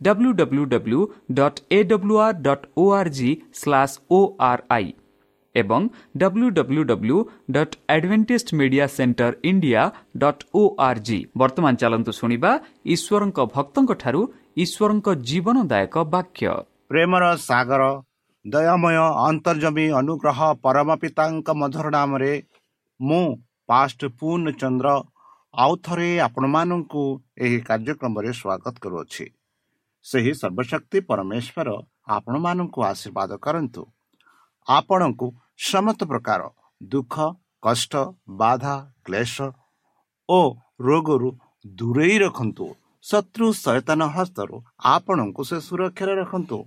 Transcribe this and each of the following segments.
W W W dot A W R dot O R G slash O R I ଏବଂ W W W dot advantage media centre India dot O R G ବର୍ତ୍ତମାନ ଚାଲନ୍ତୁ ଶୁଣିବା ଈଶ୍ୱରଙ୍କ ଭକ୍ତଙ୍କଠାରୁ ଈଶ୍ୱରଙ୍କ ଜୀବନଦାୟକ ବାକ୍ୟ। ପ୍ରେମର ସାଗର ଦୟାମୟ ଅନ୍ତର୍ଜମୀ ଅନୁଗ୍ରହ ପରମ ପିତାଙ୍କ ମଧୁର ନାମରେ ମୁଁ ପାଷ୍ଟ ପୂର୍ଣ୍ଣ ଚନ୍ଦ୍ର ଆଉ ଥରେ ଆପଣମାନଙ୍କୁ ଏହି କାର୍ଯ୍ୟକ୍ରମରେ ସ୍ୱାଗତ କରୁଅଛି। ସେହି ସର୍ବଶକ୍ତି ପରମେଶ୍ୱର ଆପଣମାନଙ୍କୁ ଆଶୀର୍ବାଦ କରନ୍ତୁ। ଆପଣଙ୍କୁ ସମସ୍ତ ପ୍ରକାର ଦୁଃଖ କଷ୍ଟ ବାଧା କ୍ଲେଶ ଓ ରୋଗରୁ ଦୂରେଇ ରଖନ୍ତୁ। ଶତ୍ରୁ ସଚେତନ ହସ୍ତରୁ ଆପଣଙ୍କୁ ସେ ସୁରକ୍ଷାରେ ରଖନ୍ତୁ।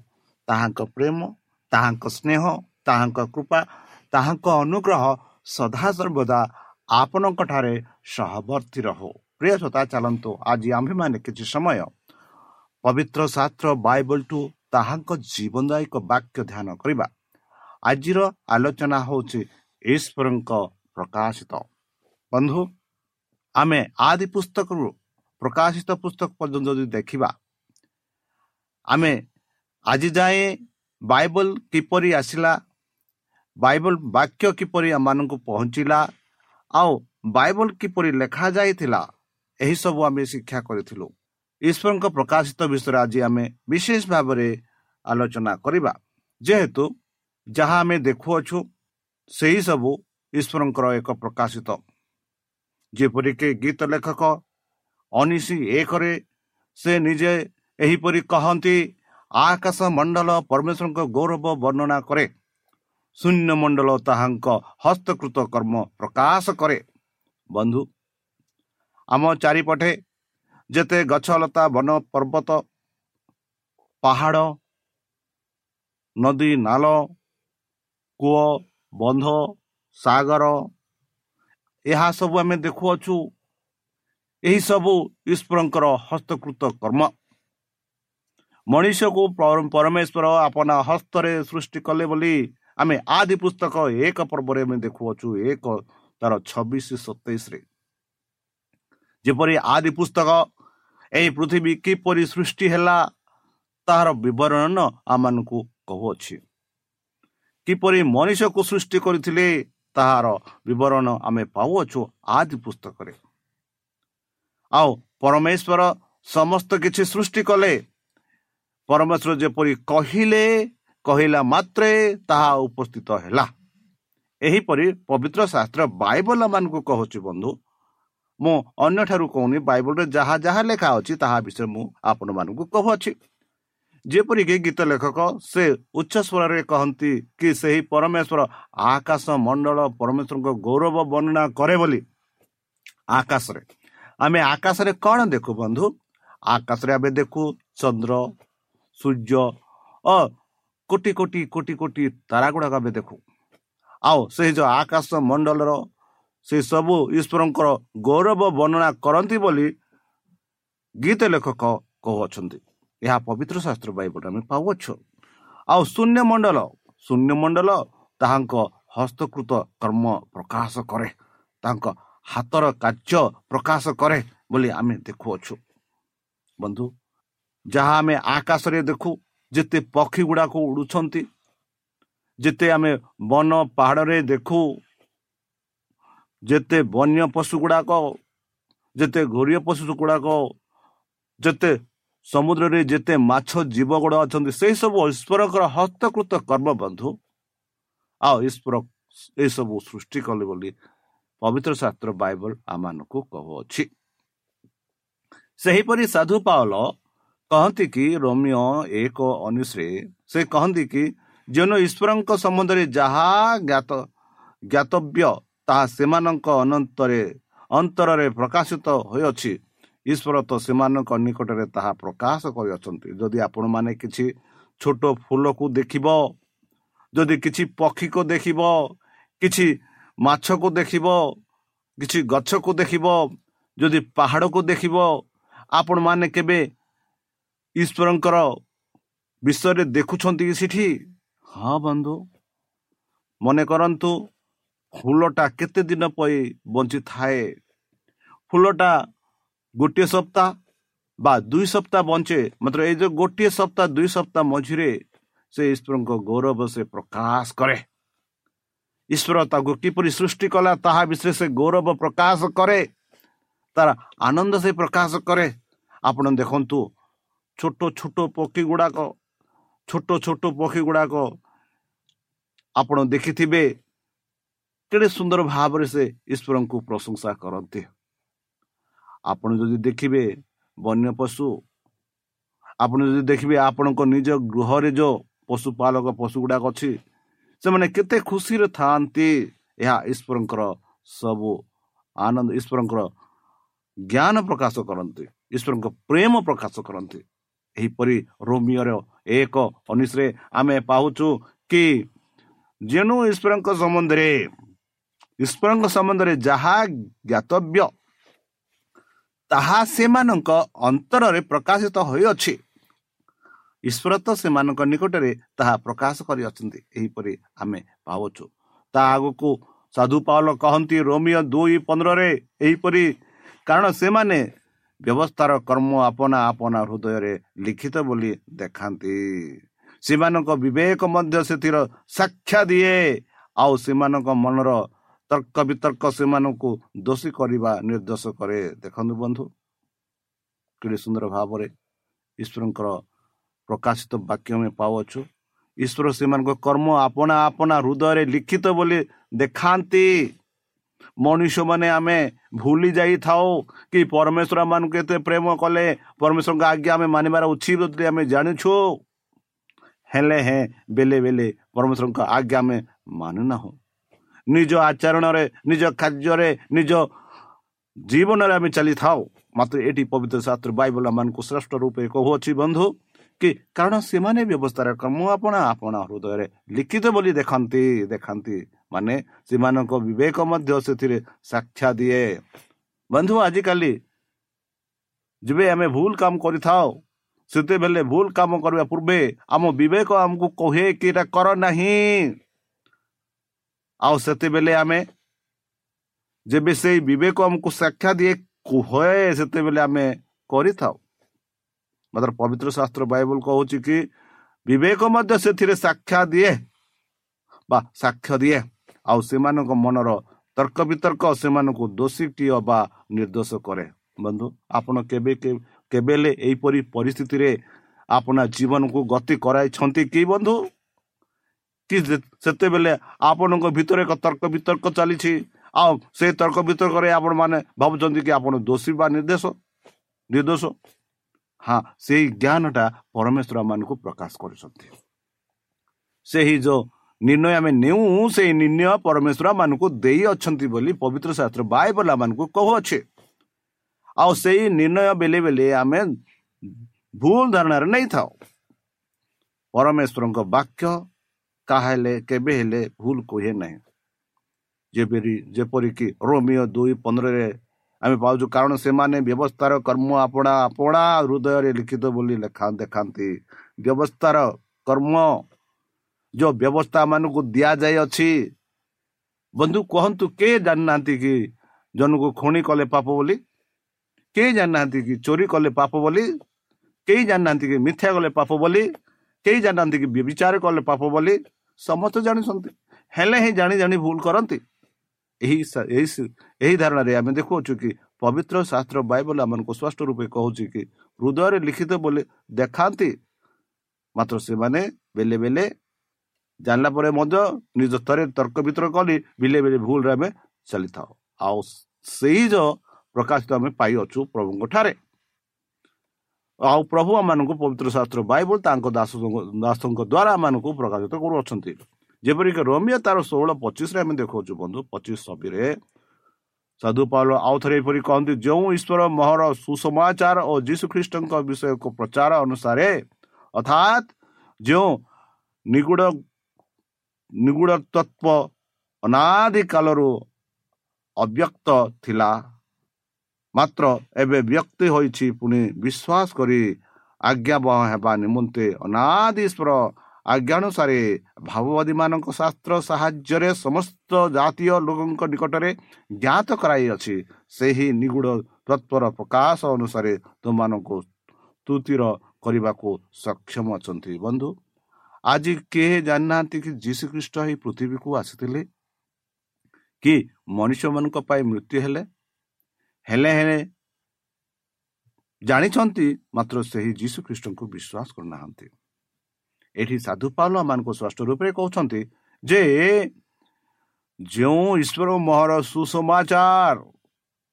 ତାହାଙ୍କ ପ୍ରେମ ତାହାଙ୍କ ସ୍ନେହ ତାହାଙ୍କ କୃପା ତାହାଙ୍କ ଅନୁଗ୍ରହ ସଦାସର୍ବଦା ଆପଣଙ୍କଠାରେ ସହବର୍ତ୍ତୀ ରହୁ। ପ୍ରିୟ ଶ୍ରୋତା ଚାଲନ୍ତୁ। ଆଜି ଆମ୍ଭେମାନେ କିଛି ସମୟ ପବିତ୍ର ଶାସ୍ତ୍ର ବାଇବଲଠୁ ତାହାଙ୍କ ଜୀବନଦାୟକ ବାକ୍ୟ ଧ୍ୟାନ କରିବା। ଆଜିର ଆଲୋଚନା ହେଉଛି ଈଶ୍ୱରଙ୍କ ପ୍ରକାଶିତ। ବନ୍ଧୁ ଆମେ ଆଦି ପୁସ୍ତକରୁ ପ୍ରକାଶିତ ପୁସ୍ତକ ପର୍ଯ୍ୟନ୍ତ ଯଦି ଦେଖିବା ଆମେ ଆଜି ଯାଏଁ ବାଇବଲ କିପରି ଆସିଲା ବାଇବଲ ବାକ୍ୟ କିପରି ଆମମାନଙ୍କୁ ପହଞ୍ଚିଲା ଆଉ ବାଇବଲ କିପରି ଲେଖାଯାଇଥିଲା ଏହିସବୁ ଆମେ ଶିକ୍ଷା କରିଥିଲୁ। ଈଶ୍ୱରଙ୍କ ପ୍ରକାଶିତ ବିଷୟରେ ଆଜି ଆମେ ବିଶେଷ ଭାବରେ ଆଲୋଚନା କରିବା। ଯେହେତୁ ଯାହା ଆମେ ଦେଖୁଅଛୁ ସେହି ସବୁ ଈଶ୍ୱରଙ୍କର ଏକ ପ୍ରକାଶିତ। ଯେପରିକି ଗୀତ ଲେଖକ ଅନିଶି ଏକରେ ସେ ନିଜେ ଏହିପରି କହନ୍ତି ଆକାଶ ମଣ୍ଡଳ ପରମେଶ୍ୱରଙ୍କ ଗୌରବ ବର୍ଣ୍ଣନା କରେ। ଶୂନ୍ୟ ମଣ୍ଡଳ ତାହାଙ୍କ ହସ୍ତକୃତ କର୍ମ ପ୍ରକାଶ କରେ। ବନ୍ଧୁ ଆମ ଚାରିପଟେ ଯେତେ ଗଛଲତା ବନ ପର୍ବତ ପାହାଡ଼ ନଦୀ ନାଳ କୂଅ ବନ୍ଧ ସାଗର ଏହା ସବୁ ଆମେ ଦେଖୁଅଛୁ। ଏହିସବୁ ଈଶ୍ୱରଙ୍କର ହସ୍ତକୃତ କର୍ମ। ମଣିଷକୁ ପରମେଶ୍ୱର ଆପଣା ହସ୍ତରେ ସୃଷ୍ଟି କଲେ ବୋଲି ଆମେ ଆଦି ପୁସ୍ତକ ଏକ ପର୍ବରେ ଆମେ ଦେଖୁଅଛୁ ଏକ ତାର ଛବିଶ ସତେଇଶରେ। ଯେପରି ଆଦି ପୁସ୍ତକ ଏହି ପୃଥିବୀ କିପରି ସୃଷ୍ଟି ହେଲା ତାହାର ବିବରଣ ଆମମାନଙ୍କୁ କହୁଅଛି। କିପରି ମଣିଷକୁ ସୃଷ୍ଟି କରିଥିଲେ ତାହାର ବିବରଣ ଆମେ ପାଉଅଛୁ ଆଦି ପୁସ୍ତକରେ। ଆଉ ପରମେଶ୍ୱର ସମସ୍ତ କିଛି ସୃଷ୍ଟି କଲେ। ପରମେଶ୍ୱର ଯେପରି କହିଲେ କହିଲା ମାତ୍ରେ ତାହା ଉପସ୍ଥିତ ହେଲା। ଏହିପରି ପବିତ୍ର ଶାସ୍ତ୍ର ବାଇବଲ ମାନଙ୍କୁ କହୁଛି ବନ୍ଧୁ। ମୁଁ ଅନ୍ୟଠାରୁ କହୁନି ବାଇବଲରେ ଯାହା ଯାହା ଲେଖା ଅଛି ତାହା ବିଷୟରେ ମୁଁ ଆପଣମାନଙ୍କୁ କହୁଅଛି। ଯେପରିକି ଗୀତ ଲେଖକ ସେ ଉଚ୍ଚ ସ୍ୱରରେ କହନ୍ତି କି ସେହି ପରମେଶ୍ୱର ଆକାଶ ମଣ୍ଡଳ ପରମେଶ୍ୱରଙ୍କ ଗୌରବ ବର୍ଣ୍ଣନା କରେ ବୋଲି। ଆକାଶରେ। ଆମେ ଆକାଶରେ କ'ଣ ଦେଖୁ ବନ୍ଧୁ? ଆକାଶରେ ଆମେ ଦେଖୁ ଚନ୍ଦ୍ର ସୂର୍ଯ୍ୟ ଓ କୋଟି କୋଟି କୋଟି କୋଟି ତାରା ଗୁଡ଼ାକ ଆମେ ଦେଖୁ। ଆଉ ସେଇ ଯେଉଁ ଆକାଶ ମଣ୍ଡଳର ସେ ସବୁ ଈଶ୍ୱରଙ୍କର ଗୌରବ ବର୍ଣ୍ଣନା କରନ୍ତି ବୋଲି ଗୀତ ଲେଖକ କହୁଅଛନ୍ତି। ଏହା ପବିତ୍ର ଶାସ୍ତ୍ର ବାଇବଲ ଆମେ ପାଉଅଛୁ। ଆଉ ଶୂନ୍ୟ ମଣ୍ଡଳ ଶୂନ୍ୟ ମଣ୍ଡଳ ତାହାଙ୍କ ହସ୍ତକୃତ କର୍ମ ପ୍ରକାଶ କରେ ତାଙ୍କ ହାତର କାର୍ଯ୍ୟ ପ୍ରକାଶ କରେ ବୋଲି ଆମେ ଦେଖୁଅଛୁ। ବନ୍ଧୁ ଯାହା ଆମେ ଆକାଶରେ ଦେଖୁ ଯେତେ ପକ୍ଷୀ ଗୁଡ଼ାକ ଉଡ଼ୁଛନ୍ତି ଯେତେ ଆମେ ବନ ପାହାଡ଼ରେ ଦେଖୁ ଯେତେ ବନ୍ୟ ପଶୁ ଗୁଡ଼ାକ ଯେତେ ଘୋରିଆ ପଶୁ ଗୁଡ଼ାକ ଯେତେ ସମୁଦ୍ରରେ ଯେତେ ମାଛ ଜୀବ ଗୁଡ଼ା ଅଛନ୍ତି ସେଇ ସବୁ ଈଶ୍ୱରଙ୍କର ହସ୍ତକୃତ କର୍ମ ବନ୍ଧୁ ଆଉ ଈଶ୍ୱର ଏସବୁ ସୃଷ୍ଟି କଲେ ବୋଲି ପବିତ୍ର ଶାସ୍ତ୍ର ବାଇବଲ ଆମମାନଙ୍କୁ କହୁଅଛି। ସେହିପରି ସାଧୁ ପାଉଲ କହନ୍ତି କି ରୋମିଓ ଏକ ଅନୁଶ୍ରେ ସେ କହନ୍ତି କି ଯେଉଁ ଈଶ୍ୱରଙ୍କ ସମ୍ବନ୍ଧରେ ଯାହା ଜ୍ଞାତ ଜ୍ଞାତବ୍ୟ ତାହା ସେମାନଙ୍କ ଅନନ୍ତରେ ଅନ୍ତରରେ ପ୍ରକାଶିତ ହୋଇଅଛି। ଈଶ୍ୱର ତ ସେମାନଙ୍କ ନିକଟରେ ତାହା ପ୍ରକାଶ କରିଅଛନ୍ତି। ଯଦି ଆପଣମାନେ କିଛି ଛୋଟ ଫୁଲକୁ ଦେଖିବ ଯଦି କିଛି ପକ୍ଷୀକୁ ଦେଖିବ କିଛି ମାଛକୁ ଦେଖିବ କିଛି ଗଛକୁ ଦେଖିବ ଯଦି ପାହାଡ଼କୁ ଦେଖିବ ଆପଣମାନେ କେବେ ଈଶ୍ୱରଙ୍କର ବିଷୟରେ ଦେଖୁଛନ୍ତି କି ସେଠି? ହଁ ବନ୍ଧୁ। ମନେ କରନ୍ତୁ ଫୁଲଟା କେତେ ଦିନ ପାଇଁ ବଞ୍ଚିଥାଏ? ଫୁଲଟା ଗୋଟିଏ ସପ୍ତାହ ବା ଦୁଇ ସପ୍ତାହ ବଞ୍ଚେ? ମାତ୍ର ଏଇ ଯେଉଁ ଗୋଟିଏ ସପ୍ତାହ ଦୁଇ ସପ୍ତାହ ମଝିରେ ସେ ଈଶ୍ୱରଙ୍କ ଗୌରବ ସେ ପ୍ରକାଶ କରେ। ଈଶ୍ୱର ତାକୁ କିପରି ସୃଷ୍ଟି କଲା ତାହା ବିଷୟରେ ସେ ଗୌରବ ପ୍ରକାଶ କରେ ତାର ଆନନ୍ଦ ସେ ପ୍ରକାଶ କରେ। ଆପଣ ଦେଖନ୍ତୁ ଛୋଟ ଛୋଟ ପକ୍ଷୀ ଗୁଡ଼ାକ ଛୋଟ ଛୋଟ ପକ୍ଷୀ ଗୁଡ଼ାକ ଆପଣ ଦେଖିଥିବେ କେଡ଼େ ସୁନ୍ଦର ଭାବରେ ସେ ଈଶ୍ୱରଙ୍କୁ ପ୍ରଶଂସା କରନ୍ତି। ଆପଣ ଯଦି ଦେଖିବେ ବନ୍ୟ ପଶୁ ଆପଣ ଯଦି ଦେଖିବେ ଆପଣଙ୍କ ନିଜ ଗୃହରେ ଯେଉଁ ପଶୁପାଳକ ପଶୁ ଗୁଡ଼ାକ ଅଛି ସେମାନେ କେତେ ଖୁସିରେ ଥାଆନ୍ତି। ଏହା ଈଶ୍ୱରଙ୍କର ସବୁ ଆନନ୍ଦ ଈଶ୍ୱରଙ୍କର ଜ୍ଞାନ ପ୍ରକାଶ କରନ୍ତି ଈଶ୍ୱରଙ୍କ ପ୍ରେମ ପ୍ରକାଶ କରନ୍ତି। ଏହିପରି ରୋମିଓର ଏକ ଅନିଶରେ ଆମେ ପାଉଛୁ କି ଯେଣୁ ଈଶ୍ୱରଙ୍କ ସମ୍ବନ୍ଧରେ ଈଶ୍ୱରଙ୍କ ସମ୍ବନ୍ଧରେ ଯାହା ଜ୍ଞାତବ୍ୟ ତାହା ସେମାନଙ୍କ ଅନ୍ତରରେ ପ୍ରକାଶିତ ହୋଇଅଛି। ଈଶ୍ୱର ତ ସେମାନଙ୍କ ନିକଟରେ ତାହା ପ୍ରକାଶ କରିଅଛନ୍ତି ଏହିପରି ଆମେ ପାଉଛୁ। ତା ଆଗକୁ ସାଧୁ ପାଉଲ କହନ୍ତି ରୋମିଓ ଦୁଇ ପନ୍ଦରରେ ଏହିପରି କାରଣ ସେମାନେ ବ୍ୟବସ୍ଥାର କର୍ମ ଆପନା ଆପନା ହୃଦୟରେ ଲିଖିତ ବୋଲି ଦେଖାନ୍ତି। ସେମାନଙ୍କ ବିବେକ ମଧ୍ୟ ସେଥିର ସାକ୍ଷା ଦିଏ ଆଉ ସେମାନଙ୍କ ମନର ତର୍କ ବିତର୍କ ସେମାନଙ୍କୁ ଦୋଷୀ କରିବା ନିର୍ଦ୍ଦେଶ କରେ ଦେଖନ୍ତୁ ବନ୍ଧୁ କେଡ଼େ ସୁନ୍ଦର ଭାବରେ ଈଶ୍ୱରଙ୍କର ପ୍ରକାଶିତ ବାକ୍ୟ ଆମେ ପାଉଅଛୁ ଈଶ୍ୱର ସେମାନଙ୍କ କର୍ମ ଆପଣା ଆପଣା ହୃଦୟରେ ଲିଖିତ ବୋଲି ଦେଖାନ୍ତି। ମଣିଷମାନେ ଆମେ ଭୁଲି ଯାଇଥାଉ କି ପରମେଶ୍ୱର ମାନଙ୍କୁ ଏତେ ପ୍ରେମ କଲେ ପରମେଶ୍ୱରଙ୍କ ଆଜ୍ଞା ଆମେ ମାନିବାର ଉଚିତ ବୋଲି ଆମେ ଜାଣିଛୁ। ହେଲେ ହେଁ ବେଲେ ବେଲେ ପରମେଶ୍ୱରଙ୍କ ଆଜ୍ଞା ଆମେ ମାନୁନାହୁଁ। ନିଜ ଆଚରଣରେ ନିଜ କାର୍ଯ୍ୟରେ ନିଜ ଜୀବନରେ ଆମେ ଚାଲିଥାଉ। ମାତ୍ର ଏଠି ପବିତ୍ର ଶାସ୍ତ୍ର ବାଇବଲ ମାନଙ୍କୁ ଶ୍ରେଷ୍ଠ ରୂପେ କହୁଅଛି ବନ୍ଧୁ କି କାରଣ ସେମାନେ ବ୍ୟବସ୍ଥାରେ ମୁଁ ଆପଣ ଆପଣ ହୃଦୟରେ ଲିଖିତ ବୋଲି ଦେଖନ୍ତି ଦେଖାନ୍ତି। ମାନେ ସେମାନଙ୍କ ବିବେକ ମଧ୍ୟ ସେଥିରେ ସାକ୍ଷା ଦିଏ। ବନ୍ଧୁ ଆଜିକାଲି ଯେବେ ଆମେ ଭୁଲ କାମ କରିଥାଉ ସେତେବେଳେ ଭୁଲ କାମ କରିବା ପୂର୍ବେ ଆମ ବିବେକ ଆମକୁ କହେ କି ଏଇଟା କର ନାହିଁ। ଆଉ ସେତେବେଳେ ଆମେ ଯେବେ ସେଇ ବିବେକ ଆମକୁ ସାକ୍ଷା ଦିଏ କୁହେ ସେତେବେଳେ ଆମେ କରିଥାଉ ମାତ୍ର ପବିତ୍ର ଶାସ୍ତ୍ର ବାଇବଲ କହୁଛି କି ବିବେକ ମଧ୍ୟ ସେଥିରେ ସାକ୍ଷା ଦିଏ ବା ସାକ୍ଷ୍ୟ ଦିଏ ଆଉ ସେମାନଙ୍କ ମନର ତର୍କ ବିତର୍କ ସେମାନଙ୍କୁ ଦୋଷୀଟିଏ ବା ନିର୍ଦ୍ଦୋଷ କରେ ବନ୍ଧୁ ଆପଣ କେବେ କେବେ ହେଲେ ଏହିପରି ପରିସ୍ଥିତିରେ ଆପଣ ଜୀବନକୁ ଗତି କରାଇଛନ୍ତି କି ବନ୍ଧୁ କି ସେତେବେଳେ ଆପଣଙ୍କ ଭିତରେ ଏକ ତର୍କ ବିତର୍କ ଚାଲିଛି। ଆଉ ସେ ତର୍କ ବିତର୍କରେ ଆପଣମାନେ ଭାବୁଛନ୍ତି କି ଆପଣ ଦୋଷୀ ବା ନିର୍ଦ୍ଦେଶ? ନିର୍ଦ୍ଦୋଷ? ହଁ ସେଇ ଜ୍ଞାନଟା ପରମେଶ୍ୱର ମାନଙ୍କୁ ପ୍ରକାଶ କରୁଛନ୍ତି। ସେହି ଯୋଉ ନିର୍ଣ୍ଣୟ ଆମେ ନେଉ ସେଇ ନିର୍ଣ୍ଣୟ ପରମେଶ୍ୱର ମାନଙ୍କୁ ଦେଇଅଛନ୍ତି ବୋଲି ପବିତ୍ର ଶାସ୍ତ୍ର ବାଇବଲ ମାନଙ୍କୁ କହୁଅଛେ। ଆଉ ସେଇ ନିର୍ଣ୍ଣୟ ବେଲେ ବେଲେ ଆମେ ଭୁଲ ଧାରଣାରେ ନେଇଥାଉ। ପରମେଶ୍ୱରଙ୍କ ବାକ୍ୟ କାହା ହେଲେ କେବେ ହେଲେ ଭୁଲ କୁହେ ନାହିଁ ଯେପରି ଯେପରିକି ରୋମିଓ ଦୁଇ ପନ୍ଦରରେ ଆମେ ପାଉଛୁ କାରଣ ସେମାନେ ବ୍ୟବସ୍ଥାର କର୍ମ ଆପଣା ଆପଣା ହୃଦୟରେ ଲିଖିତ ବୋଲି ଲେଖା ଦେଖାନ୍ତି। ବ୍ୟବସ୍ଥାର କର୍ମ ଯେଉଁ ବ୍ୟବସ୍ଥା ମାନଙ୍କୁ ଦିଆଯାଇଅଛି ବନ୍ଧୁ କୁହନ୍ତୁ କିଏ ଜାଣିନାହାନ୍ତି କି ଜଣକୁ ଖଣି କଲେ ପାପ ବୋଲି? କେହି ଜାଣିନାହାନ୍ତି କି ଚୋରି କଲେ ପାପ ବୋଲି? କେହି ଜାଣିନାହାନ୍ତି କି ମିଥ୍ୟା କଲେ ପାପ ବୋଲି? କେହି ଜାଣିନାହାନ୍ତି କି ବିଚାର କଲେ ପାପ ବୋଲି? ସମସ୍ତେ ଜାଣିଛନ୍ତି। ହେଲେ ହିଁ ଜାଣି ଜାଣି ଭୁଲ କରନ୍ତି। ଏହି ଏହି ଧାରଣାରେ ଆମେ ଦେଖୁଅଛୁ କି ପବିତ୍ର ଶାସ୍ତ୍ର ବାଇବଲ ଆମମାନଙ୍କୁ ସ୍ପଷ୍ଟ ରୂପେ କହୁଛି କି ହୃଦୟରେ ଲିଖିତ ବୋଲି ଦେଖାନ୍ତି। ମାତ୍ର ସେମାନେ ବେଲେ ବେଲେ ଜାଣିଲା ପରେ ମଧ୍ୟ ନିଜ ସ୍ତରରେ ତର୍କ ବିତର୍କ କରି ବିଲେ ବେଲେ ଭୁଲରେ ଆମେ ଚାଲିଥାଉ। ଆଉ ସେଇ ଯୋଉ ପ୍ରକାଶିତ ଆମେ ପାଇଅଛୁ ପ୍ରଭୁଙ୍କ ଠାରେ ଆଉ ପ୍ରଭୁ ଆମମାନଙ୍କୁ ପବିତ୍ର ଶାସ୍ତ୍ର ବାଇବଲ ତାଙ୍କ ଦାସ ଦାସଙ୍କ ଦ୍ୱାରା ଆମମାନଙ୍କୁ ପ୍ରକାଶିତ କରୁଅଛନ୍ତି। ଯେପରିକି ରୋମିଓ ତାର ଷୋହଳ ପଚିଶରେ ଆମେ ଦେଖାଉଛୁ ବନ୍ଧୁ ପଚିଶ ଛବିରେ ସାଧୁ ପାଉଲ ଆଉ ଥରେ ଏପରି କହନ୍ତି ଯେଉଁ ଈଶ୍ୱର ମହର ସୁସମାଚାର ଓ ଯୀଶୁ ଖ୍ରୀଷ୍ଟଙ୍କ ବିଷୟକୁ ପ୍ରଚାର ଅନୁସାରେ ଅର୍ଥାତ୍ ଯେଉଁ ନିଗୁଡ଼ ନିଗୁଡ଼ ତତ୍ଵ ଅନାଦି କାଳରୁ ଅବ୍ୟକ୍ତ ଥିଲା ମାତ୍ର ଏବେ ବ୍ୟକ୍ତି ହୋଇଛି ପୁଣି ବିଶ୍ୱାସ କରି ଆଜ୍ଞାବହ ହେବା ନିମନ୍ତେ ଅନାଦିଶ୍ୱର ଆଜ୍ଞାନୁସାରେ ଭାବବାଦୀମାନଙ୍କ ଶାସ୍ତ୍ର ସାହାଯ୍ୟରେ ସମସ୍ତ ଜାତୀୟ ଲୋକଙ୍କ ନିକଟରେ ଜ୍ଞାତ କରାଇଅଛି ସେହି ନିଗୁଡ଼ ତତ୍ଵର ପ୍ରକାଶ ଅନୁସାରେ ତୁମମାନଙ୍କୁ ସ୍ତୁତିର କରିବାକୁ ସକ୍ଷମ ଅଛନ୍ତି। ବନ୍ଧୁ ଆଜି କେହି ଜାଣିନାହାନ୍ତି କି ଯୀଶୁ ଖ୍ରୀଷ୍ଟ ଏହି ପୃଥିବୀକୁ ଆସିଥିଲେ? କି ମଣିଷମାନଙ୍କ ପାଇଁ ମୃତ୍ୟୁ ହେଲେ? ହେଲେ ହେଲେ ଜାଣିଛନ୍ତି ମାତ୍ର ସେହି ଯୀଶୁ ଖ୍ରୀଷ୍ଟଙ୍କୁ ବିଶ୍ୱାସ କରୁନାହାନ୍ତି। ଏଠି ସାଧୁ ପାଲ ମାନଙ୍କୁ ସ୍ପଷ୍ଟ ରୂପରେ କହୁଛନ୍ତି ଯେ ଯେଉଁ ଈଶ୍ୱର ମହର ସୁସମାଚାର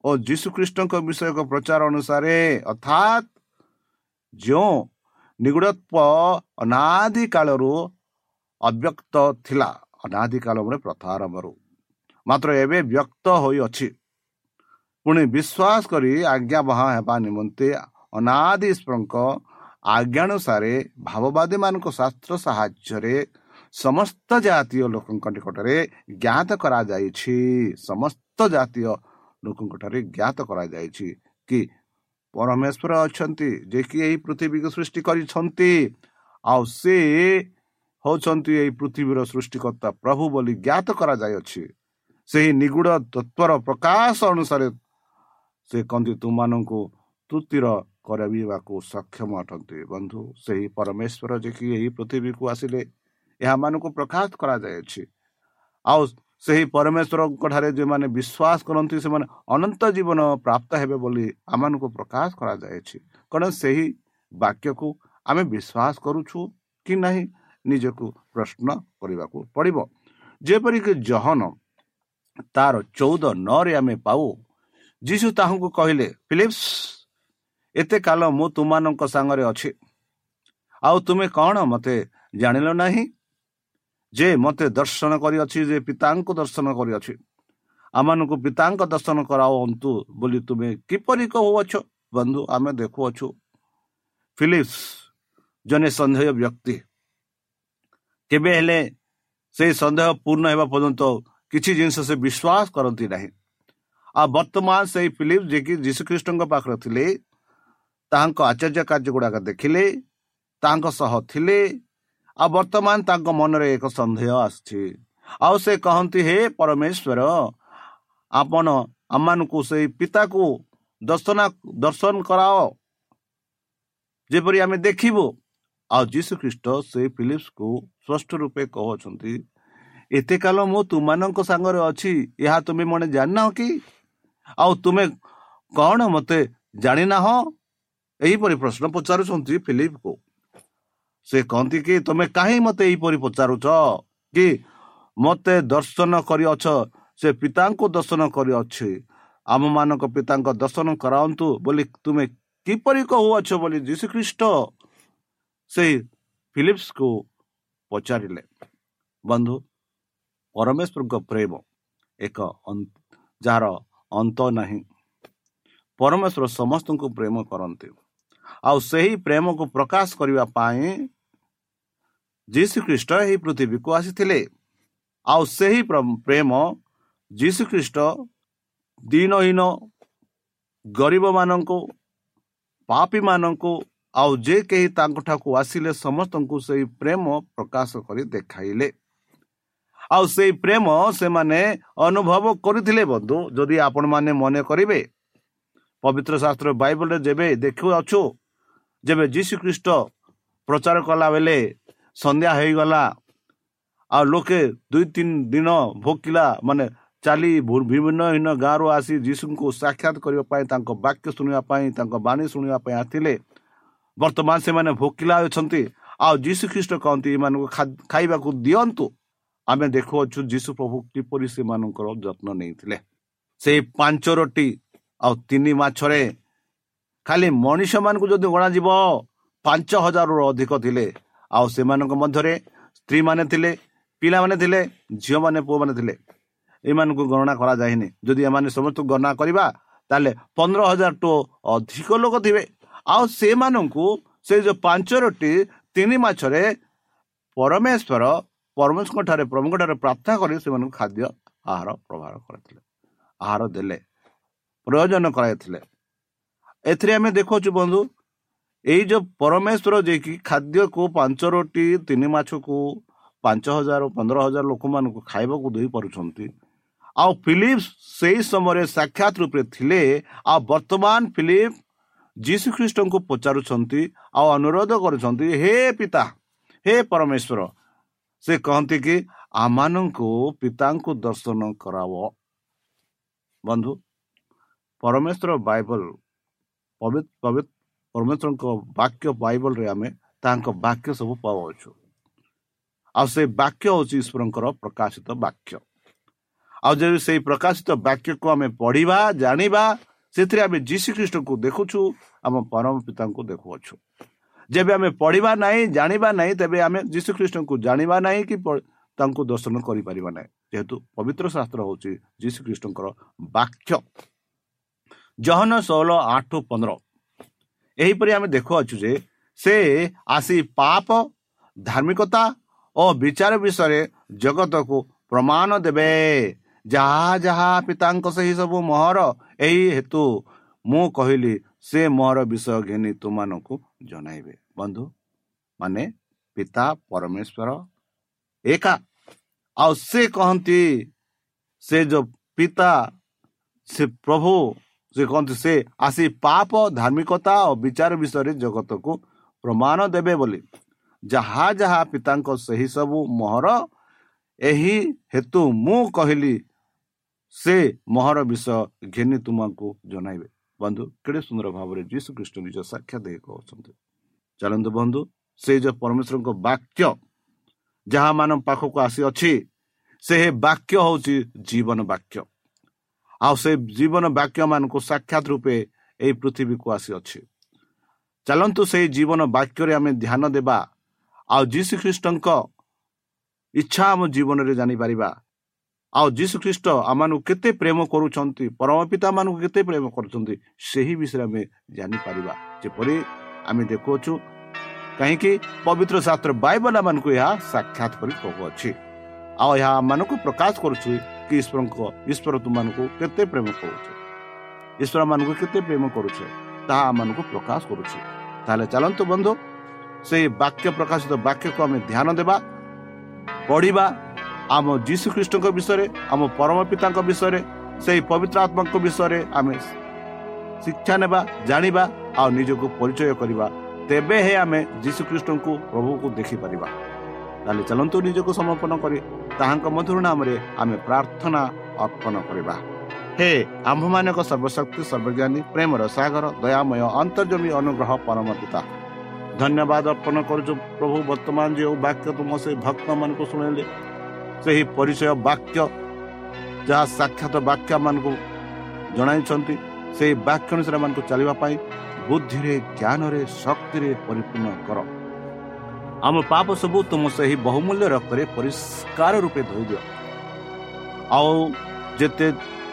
ଓ ଯୀଶୁ ଖ୍ରୀଷ୍ଟଙ୍କ ବିଷୟକ ପ୍ରଚାର ଅନୁସାରେ ଅର୍ଥାତ୍ ଯେଉଁ ନିଗୁଡ଼ତ୍ଵ ଅନାଦି କାଳରୁ ଅବ୍ୟକ୍ତ ଥିଲା ଅନାଦି କାଳ ମାନେ ପ୍ରଥାରମ୍ଭରୁ ମାତ୍ର ଏବେ ବ୍ୟକ୍ତ ହୋଇଅଛି। ପୁଣି ବିଶ୍ୱାସ କରି ଆଜ୍ଞା ବହା ହେବା ନିମନ୍ତେ ଅନାଦି ଈଶ୍ୱରଙ୍କ ଆଜ୍ଞାନୁସାରେ ଭାବବାଦୀମାନଙ୍କ ଶାସ୍ତ୍ର ସାହାଯ୍ୟରେ ସମସ୍ତ ଜାତୀୟ ଲୋକଙ୍କ ନିକଟରେ ଜ୍ଞାତ କରାଯାଇଛି। ସମସ୍ତ ଜାତୀୟ ଲୋକଙ୍କଠାରେ ଜ୍ଞାତ କରାଯାଇଛି କି ପରମେଶ୍ୱର ଅଛନ୍ତି ଯେ କି ଏହି ପୃଥିବୀକୁ ସୃଷ୍ଟି କରିଛନ୍ତି। ଆଉ ସେ ହଉଛନ୍ତି ଏହି ପୃଥିବୀର ସୃଷ୍ଟିକର୍ତ୍ତା ପ୍ରଭୁ ବୋଲି ଜ୍ଞାତ କରାଯାଇଅଛି ସେହି ନିଗୁଡ଼ ତତ୍ଵର ପ୍ରକାଶ ଅନୁସାରେ ସେ କହନ୍ତି ତୁମମାନଙ୍କୁ ତୃତୀର କରାଇବାକୁ ସକ୍ଷମ ଅଟନ୍ତି। ବନ୍ଧୁ ସେହି ପରମେଶ୍ୱର ଯେ କି ଏହି ପୃଥିବୀକୁ ଆସିଲେ ଏହାମାନଙ୍କୁ ପ୍ରକାଶ କରାଯାଇଅଛି ଆଉ ସେହି ପରମେଶ୍ୱରଙ୍କ ଠାରେ ଯେଉଁମାନେ ବିଶ୍ୱାସ କରନ୍ତି ସେମାନେ ଅନନ୍ତ ଜୀବନ ପ୍ରାପ୍ତ ହେବେ ବୋଲି ଆମମାନଙ୍କୁ ପ୍ରକାଶ କରାଯାଇଛି। କାରଣ ସେହି ବାକ୍ୟକୁ ଆମେ ବିଶ୍ୱାସ କରୁଛୁ କି ନାହିଁ ନିଜକୁ ପ୍ରଶ୍ନ କରିବାକୁ ପଡ଼ିବ। ଯେପରିକି ଜହନ ତାର ଚଉଦ ନରେ ଆମେ ପାଉ ଯୀଶୁ ତାହାଙ୍କୁ କହିଲେ ଫିଲିପ୍ସ ଏତେ କାଳ ମୁଁ ତୁମମାନଙ୍କ ସାଙ୍ଗରେ ଅଛି। ଆଉ ତୁମେ କ'ଣ ମୋତେ ଜାଣିଲ ନାହିଁ? ଯେ ମୋତେ ଦର୍ଶନ କରିଅଛି ଯେ ପିତାଙ୍କୁ ଦର୍ଶନ କରିଅଛି। ଆମମାନଙ୍କୁ ପିତାଙ୍କ ଦର୍ଶନ କରାଅନ୍ତୁ ବୋଲି ତୁମେ କିପରି କହୁଅଛ? ବନ୍ଧୁ ଆମେ ଦେଖୁଅଛୁ। ଫିଲିପ୍ସ ଜଣେ ସନ୍ଦେହ ବ୍ୟକ୍ତି। କେବେ ହେଲେ ସେହି ସନ୍ଦେହ ପୂର୍ଣ୍ଣ ହେବା ପର୍ଯ୍ୟନ୍ତ କିଛି ଜିନିଷ ସେ ବିଶ୍ୱାସ କରନ୍ତି ନାହିଁ। ଆଉ ବର୍ତ୍ତମାନ ସେଇ ଫିଲିପ ଯିଏକି ଯୀଶୁଖ୍ରୀଷ୍ଟଙ୍କ ପାଖରେ ଥିଲେ ତାହାଙ୍କ ଆଚାର୍ଯ୍ୟ କାର୍ଯ୍ୟ ଗୁଡ଼ାକ ଦେଖିଲେ ତାଙ୍କ ସହ ଥିଲେ ଆଉ ବର୍ତ୍ତମାନ ତାଙ୍କ ମନରେ ଏକ ସନ୍ଦେହ ଆସିଛି। ଆଉ ସେ କହନ୍ତି ହେ ପରମେଶ୍ୱର ଆପଣ ଆମମାନଙ୍କୁ ସେଇ ପିତାକୁ ଦର୍ଶନ ଦର୍ଶନ କରାଅ। ଯେପରି ଆମେ ଦେଖିବୁ ଆଉ ଯୀଶୁ ଖ୍ରୀଷ୍ଟ ସେଇ ଫିଲିପ୍ସକୁ ସ୍ପଷ୍ଟ ରୂପେ କହୁଛନ୍ତି ଏତେ କାଳ ମୁଁ ତୁମମାନଙ୍କ ସାଙ୍ଗରେ ଅଛି ଏହା ତୁମେ ମନେ ଜାଣିନାହ କି? ଆଉ ତୁମେ କ'ଣ ମୋତେ ଜାଣିନାହ? ଏହିପରି ପ୍ରଶ୍ନ ପଚାରୁଛନ୍ତି ଫିଲିପକୁ। ସେ କହନ୍ତି କି ତୁମେ କାହିଁ ମୋତେ ଏହିପରି ପଚାରୁଛ? କି ମୋତେ ଦର୍ଶନ କରିଅଛ? ସେ ପିତାଙ୍କୁ ଦର୍ଶନ କରିଅଛି। ଆମମାନଙ୍କ ପିତାଙ୍କ ଦର୍ଶନ କରାନ୍ତୁ ବୋଲି ତୁମେ କିପରି କହୁଅଛ ବୋଲି ଯୀଶୁଖ୍ରୀଷ୍ଟ? ସେଇ ଫିଲିପ୍ସକୁ ପଚାରିଲେ ବନ୍ଧୁ ପରମେଶ୍ୱରଙ୍କ ପ୍ରେମ ଏକ ଯାହାର ଅନ୍ତ ନାହିଁ। ପରମେଶ୍ୱର ସମସ୍ତଙ୍କୁ ପ୍ରେମ କରନ୍ତି। ଆଉ ସେହି ପ୍ରେମକୁ ପ୍ରକାଶ କରିବା ପାଇଁ ଯୀଶୁ ଖ୍ରୀଷ୍ଟ ଏହି ପୃଥିବୀକୁ ଆସିଥିଲେ। ଆଉ ସେହି ପ୍ରେମ ଯୀଶୁ ଖ୍ରୀଷ୍ଟ ଦିନହୀନ ଗରିବମାନଙ୍କୁ ପାପୀମାନଙ୍କୁ ଆଉ ଯେ କେହି ତାଙ୍କଠାକୁ ଆସିଲେ ସମସ୍ତଙ୍କୁ ସେହି ପ୍ରେମ ପ୍ରକାଶ କରି ଦେଖାଇଲେ। ଆଉ ସେଇ ପ୍ରେମ ସେମାନେ ଅନୁଭବ କରିଥିଲେ ବନ୍ଧୁ ଯଦି ଆପଣମାନେ ମନେ କରିବେ। ପବିତ୍ର ଶାସ୍ତ୍ର ବାଇବଲରେ ଯେବେ ଦେଖୁଅଛୁ ଯେବେ ଯୀଶୁ ଖ୍ରୀଷ୍ଟ ପ୍ରଚାର କଲା ବେଳେ ସନ୍ଧ୍ୟା ହେଇଗଲା ଆଉ ଲୋକେ ଦୁଇ ତିନି ଦିନ ଭୋକିଲା ମାନେ ଚାଲି ବିଭିନ୍ନ ହୀନ ଗାଁରୁ ଆସି ଯୀଶୁଙ୍କୁ ସାକ୍ଷାତ କରିବା ପାଇଁ ତାଙ୍କ ବାକ୍ୟ ଶୁଣିବା ପାଇଁ ତାଙ୍କ ବାଣୀ ଶୁଣିବା ପାଇଁ ଆସିଥିଲେ ବର୍ତ୍ତମାନ ସେମାନେ ଭୋକିଲା ଅଛନ୍ତି। ଆଉ ଯୀଶୁ ଖ୍ରୀଷ୍ଟ କହନ୍ତି ଏମାନଙ୍କୁ ଖାଇବାକୁ ଦିଅନ୍ତୁ। ଆମେ ଦେଖୁଅଛୁ ଯୀଶୁ ପ୍ରଭୁ କିପରି ସେମାନଙ୍କର ଯତ୍ନ ନେଇଥିଲେ। ସେଇ ପାଞ୍ଚ ରୋଟି ଆଉ ତିନି ମାଛରେ ଖାଲି ମଣିଷମାନଙ୍କୁ ଯଦି ଗଣାଯିବ ପାଞ୍ଚ ହଜାରରୁ ଅଧିକ ଥିଲେ। ଆଉ ସେମାନଙ୍କ ମଧ୍ୟରେ ସ୍ତ୍ରୀମାନେ ଥିଲେ ପିଲାମାନେ ଥିଲେ ଝିଅମାନେ ପୁଅମାନେ ଥିଲେ। ଏମାନଙ୍କୁ ଗଣନା କରାଯାଇନି ଯଦି ଏମାନେ ସମସ୍ତଙ୍କୁ ଗଣନା କରିବା ତାହେଲେ ପନ୍ଦର ହଜାର ଟୁ ଅଧିକ ଲୋକ ଥିବେ। ଆଉ ସେମାନଙ୍କୁ ସେ ଯେଉଁ ପାଞ୍ଚଟି ତିନି ମାଛରେ ପରମେଶ୍ୱର ପରମେଶ୍ୱରଙ୍କ ଠାରେ ପ୍ରଭୁଙ୍କ ଠାରେ ପ୍ରାର୍ଥନା କରି ସେମାନଙ୍କୁ ଖାଦ୍ୟ ଆହାର ପ୍ରଭାବ କରିଥିଲେ ଆହାର ଦେଲେ ପ୍ରୟୋଜନ କରାଇଥିଲେ। ଏଥିରେ ଆମେ ଦେଖୁଛୁ ବନ୍ଧୁ ଏଇ ଯେଉଁ ପରମେଶ୍ୱର ଯିଏକି ଖାଦ୍ୟକୁ ପାଞ୍ଚ ରୋଟି ତିନି ମାଛକୁ ପାଞ୍ଚ ହଜାର ପନ୍ଦର ହଜାର ଲୋକମାନଙ୍କୁ ଖାଇବାକୁ ଦେଇପାରୁଛନ୍ତି ଆଉ ଫିଲିପ ସେଇ ସମୟରେ ସାକ୍ଷାତ ରୂପରେ ଥିଲେ ଆଉ ବର୍ତ୍ତମାନ ଫିଲିପ ଯୀଶୁଖ୍ରୀଷ୍ଟଙ୍କୁ ପଚାରୁଛନ୍ତି ଆଉ ଅନୁରୋଧ କରୁଛନ୍ତି ହେ ପିତା ହେ ପରମେଶ୍ୱର ସେ କହନ୍ତି କି ଆମମାନଙ୍କୁ ପିତାଙ୍କୁ ଦର୍ଶନ କରାବ ବନ୍ଧୁ ପରମେଶ୍ୱର ବାଇବଲ ପରମେଶ୍ୱରଙ୍କ ବାକ୍ୟ ବାଇବଲରେ ଆମେ ତାଙ୍କ ବାକ୍ୟ ସବୁ ପାଉଛୁ ଆଉ ସେ ବାକ୍ୟ ହେଉଛି ଈଶ୍ୱରଙ୍କର ପ୍ରକାଶିତ ବାକ୍ୟ। ଆଉ ଯଦି ସେଇ ପ୍ରକାଶିତ ବାକ୍ୟକୁ ଆମେ ପଢ଼ିବା ଜାଣିବା ସେଥିରେ ଆମେ ଯୀଶୁ ଖ୍ରୀଷ୍ଟକୁ ଦେଖୁଛୁ ଆମ ପରମ ପିତାଙ୍କୁ ଦେଖୁଅଛୁ। ଯେବେ ଆମେ ପଢ଼ିବା ନାହିଁ ଜାଣିବା ନାହିଁ ତେବେ ଆମେ ଯୀଶୁ ଖ୍ରୀଷ୍ଟଙ୍କୁ ଜାଣିବା ନାହିଁ କି ତାଙ୍କୁ ଦର୍ଶନ କରିପାରିବା ନାହିଁ। ଯେହେତୁ ପବିତ୍ର ଶାସ୍ତ୍ର ହେଉଛି ଯୀଶୁ ଖ୍ରୀଷ୍ଟଙ୍କର ବାକ୍ୟ। ଜହନ ଷୋହଳ ଆଠ ପନ୍ଦର। ଏହିପରି ଆମେ ଦେଖୁଅଛୁ ଯେ ସେ ଆସି ପାପ ଧାର୍ମିକତା ଓ ବିଚାର ବିଷୟରେ ଜଗତକୁ ପ୍ରମାଣ ଦେବେ। ଯାହା ଯାହା ପିତାଙ୍କ ସେହି ସବୁ ମୋହର ଏହି ହେତୁ ମୁଁ କହିଲି ସେ ମୋହର ବିଷୟ ଘେନି ତୁମାନଙ୍କୁ ଜଣାଇବେ। ବନ୍ଧୁ ମାନେ ପିତା ପରମେଶ୍ୱର ଏକା। ଆଉ ସେ କହନ୍ତି ସେ ଯୋଉ ପିତା ସେ ପ୍ରଭୁ ସେ କହନ୍ତି ସେ ଆସି ପାପ ଧାର୍ମିକତା ଓ ବିଚାର ବିଷୟରେ ଜଗତକୁ ପ୍ରମାଣ ଦେବେ ବୋଲି। ଯାହା ଯାହା ପିତାଙ୍କ ସେହି ସବୁ ମୋହର ଏହି ହେତୁ ମୁଁ କହିଲି ସେ ମହର ବିଷୟ ଘେନି ତୁମକୁ ଜଣାଇବେ। ବନ୍ଧୁ କେଡ଼େ ସୁନ୍ଦର ଭାବରେ ଯୀଶୁ ଖ୍ରୀଷ୍ଟ ନିଜ ସାକ୍ଷାତ ଦେଇ କହୁଛନ୍ତି ଚାଲନ୍ତୁ ବନ୍ଧୁ ସେ ଯୋଉ ପରମେଶ୍ୱରଙ୍କ ବାକ୍ୟ ଯାହା ମାନଙ୍କ ପାଖକୁ ଆସିଅଛି ସେ ବାକ୍ୟ ହଉଛି ଜୀବନ ବାକ୍ୟ। ଆଉ ସେ ଜୀବନ ବାକ୍ୟ ମାନଙ୍କୁ ସାକ୍ଷାତ ରୂପେ ଏହି ପୃଥିବୀକୁ ଆସିଅଛି। ଚାଲନ୍ତୁ ସେଇ ଜୀବନ ବାକ୍ୟରେ ଆମେ ଧ୍ୟାନ ଦେବା ଆଉ ଯୀଶୁ ଖ୍ରୀଷ୍ଟଙ୍କ ଇଚ୍ଛା ଆମ ଜୀବନରେ ଜାଣିପାରିବା ଆଉ ଯୀଶୁ ଖ୍ରୀଷ୍ଟ ଆମମାନଙ୍କୁ କେତେ ପ୍ରେମ କରୁଛନ୍ତି ପରମ ପିତା ମାନଙ୍କୁ କେତେ ପ୍ରେମ କରୁଛନ୍ତି ସେହି ବିଷୟରେ ଆମେ ଜାଣିପାରିବା ଯେପରି ଆମେ ଦେଖୁଅଛୁ କାହିଁକି ପବିତ୍ର ଶାସ୍ତ୍ର ବାଇବଲ ଆମମାନଙ୍କୁ ଏହା ସାକ୍ଷାତ କରି କହୁଅଛି। ଆଉ ଏହା ଆମମାନଙ୍କୁ ପ୍ରକାଶ କରୁଛି କି ଈଶ୍ୱରଙ୍କ ଈଶ୍ୱର ତୁମମାନଙ୍କୁ କେତେ ପ୍ରେମ କରୁଛେ? ଈଶ୍ୱର ମାନଙ୍କୁ କେତେ ପ୍ରେମ କରୁଛେ? ତାହା ଆମମାନଙ୍କୁ ପ୍ରକାଶ କରୁଛି। ତାହେଲେ ଚାଲନ୍ତୁ ବନ୍ଧୁ ସେଇ ବାକ୍ୟ ପ୍ରକାଶିତ ବାକ୍ୟକୁ ଆମେ ଧ୍ୟାନ ଦେବା ପଢ଼ିବା ଆମ ଯୀଶୁ ଖ୍ରୀଷ୍ଟଙ୍କ ବିଷୟରେ ଆମ ପରମ ପିତାଙ୍କ ବିଷୟରେ ସେହି ପବିତ୍ର ଆତ୍ମାଙ୍କ ବିଷୟରେ ଆମେ ଶିକ୍ଷା ନେବା ଜାଣିବା ଆଉ ନିଜକୁ ପରିଚୟ କରିବା। ତେବେ ହେ ଆମେ ଯୀଶୁ ଖ୍ରୀଷ୍ଟଙ୍କୁ ପ୍ରଭୁକୁ ଦେଖିପାରିବା। ତାହେଲେ ଚାଲନ୍ତୁ ନିଜକୁ ସମର୍ପଣ କରି ତାହାଙ୍କ ମଧୁର ନାମରେ ଆମେ ପ୍ରାର୍ଥନା ଅର୍ପଣ କରିବା। ହେ ଆମ୍ଭମାନଙ୍କ ସର୍ବଶକ୍ତି ସର୍ବଜ୍ଞାନୀ ପ୍ରେମର ସାଗର ଦୟାମୟ ଅନ୍ତର୍ଜମୀ ଅନୁଗ୍ରହ ପରମ ପିତା ଧନ୍ୟବାଦ ଅର୍ପଣ କରୁଛୁ ପ୍ରଭୁ ବର୍ତ୍ତମାନ ଯେଉଁ ବାକ୍ୟ ତୁମ ସେ ଭକ୍ତମାନଙ୍କୁ ଶୁଣିଲେ ସେହି ପରିଚୟ ବାକ୍ୟ ଯାହା ସାକ୍ଷାତ ବାକ୍ୟ ମାନଙ୍କୁ ଜଣାଇଛନ୍ତି ସେହି ବାକ୍ୟ ଅନୁସାରେ ମାନଙ୍କୁ ଚାଲିବା ପାଇଁ ବୁଦ୍ଧିରେ ଜ୍ଞାନରେ ଶକ୍ତିରେ ପରିପୂର୍ଣ୍ଣ କର। ଆମ ପାପ ସବୁ ତୁମ ସେହି ବହୁମୂଲ୍ୟ ରକ୍ତରେ ପରିଷ୍କାର ରୂପେ ଧୋଇଦିଅ। ଆଉ ଯେତେ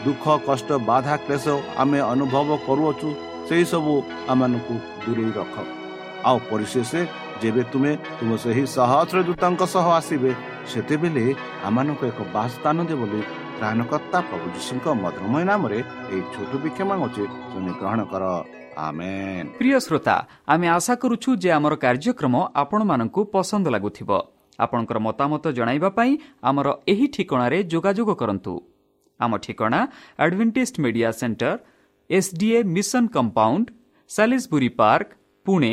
ଦୁଃଖ କଷ୍ଟ ବାଧା କ୍ଲେଶ ଆମେ ଅନୁଭବ କରୁଅଛୁ ସେହିସବୁ ଆମମାନଙ୍କୁ ଦୂରେଇ ରଖ। ଆଉ ପରିଶେଷ ଯେବେ ତୁମେ ତୁମ ସେହି ସହସ୍ର ଦୂତଙ୍କ ସହ ଆସିବେ ସେତେବେଳେ ଆମମାନଙ୍କୁ ଏକ ବାସସ୍ଥାନ ଦେ ବୋଲି ତ୍ରାଣକର୍ତ୍ତା ପ୍ରଭୁ ଯୀଶୁଙ୍କ ମଧୁରମୟ ନାମରେ ଏହି ଛୋଟ ବିକ୍ଷମ ଅଛି ତୁମେ ଗ୍ରହଣ କର। ପ୍ରିୟ ଶ୍ରୋତା ଆମେ ଆଶା କରୁଛୁ ଯେ ଆମର କାର୍ଯ୍ୟକ୍ରମ ଆପଣମାନଙ୍କୁ ପସନ୍ଦ ଲାଗୁଥିବ। ଆପଣଙ୍କର ମତାମତ ଜଣାଇବା ପାଇଁ ଆମର ଏହି ଠିକଣାରେ ଯୋଗାଯୋଗ କରନ୍ତୁ। ଆମ ଠିକଣା advantage media centre SDA mission compound Salisbury park Pune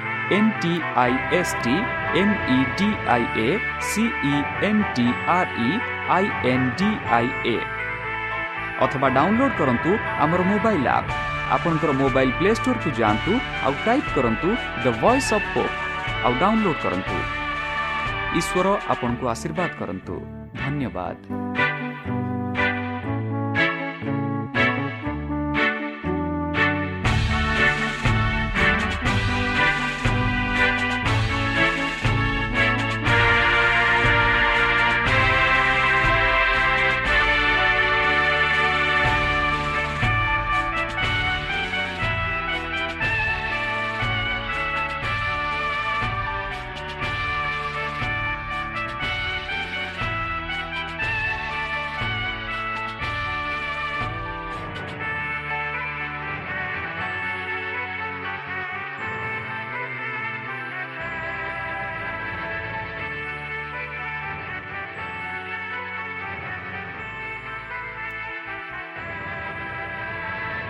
D I A C N T R E I N D I A ଅଥବା ଡାଉନଲୋଡ୍ କରନ୍ତୁ ଆମର ମୋବାଇଲ୍ ଆପ୍ ଆପଣଙ୍କର ମୋବାଇଲ୍ ପ୍ଲେ ଷ୍ଟୋରକୁ ଯାଆନ୍ତୁ ଆଉ ଟାଇପ୍ କରନ୍ତୁ ଦ ଭଏସ୍ ଅଫ୍ ପୋପ୍ ଆଉ download କରନ୍ତୁ। ଈଶ୍ୱର ଆପଣଙ୍କୁ ଆଶୀର୍ବାଦ କରନ୍ତୁ। ଧନ୍ୟବାଦ।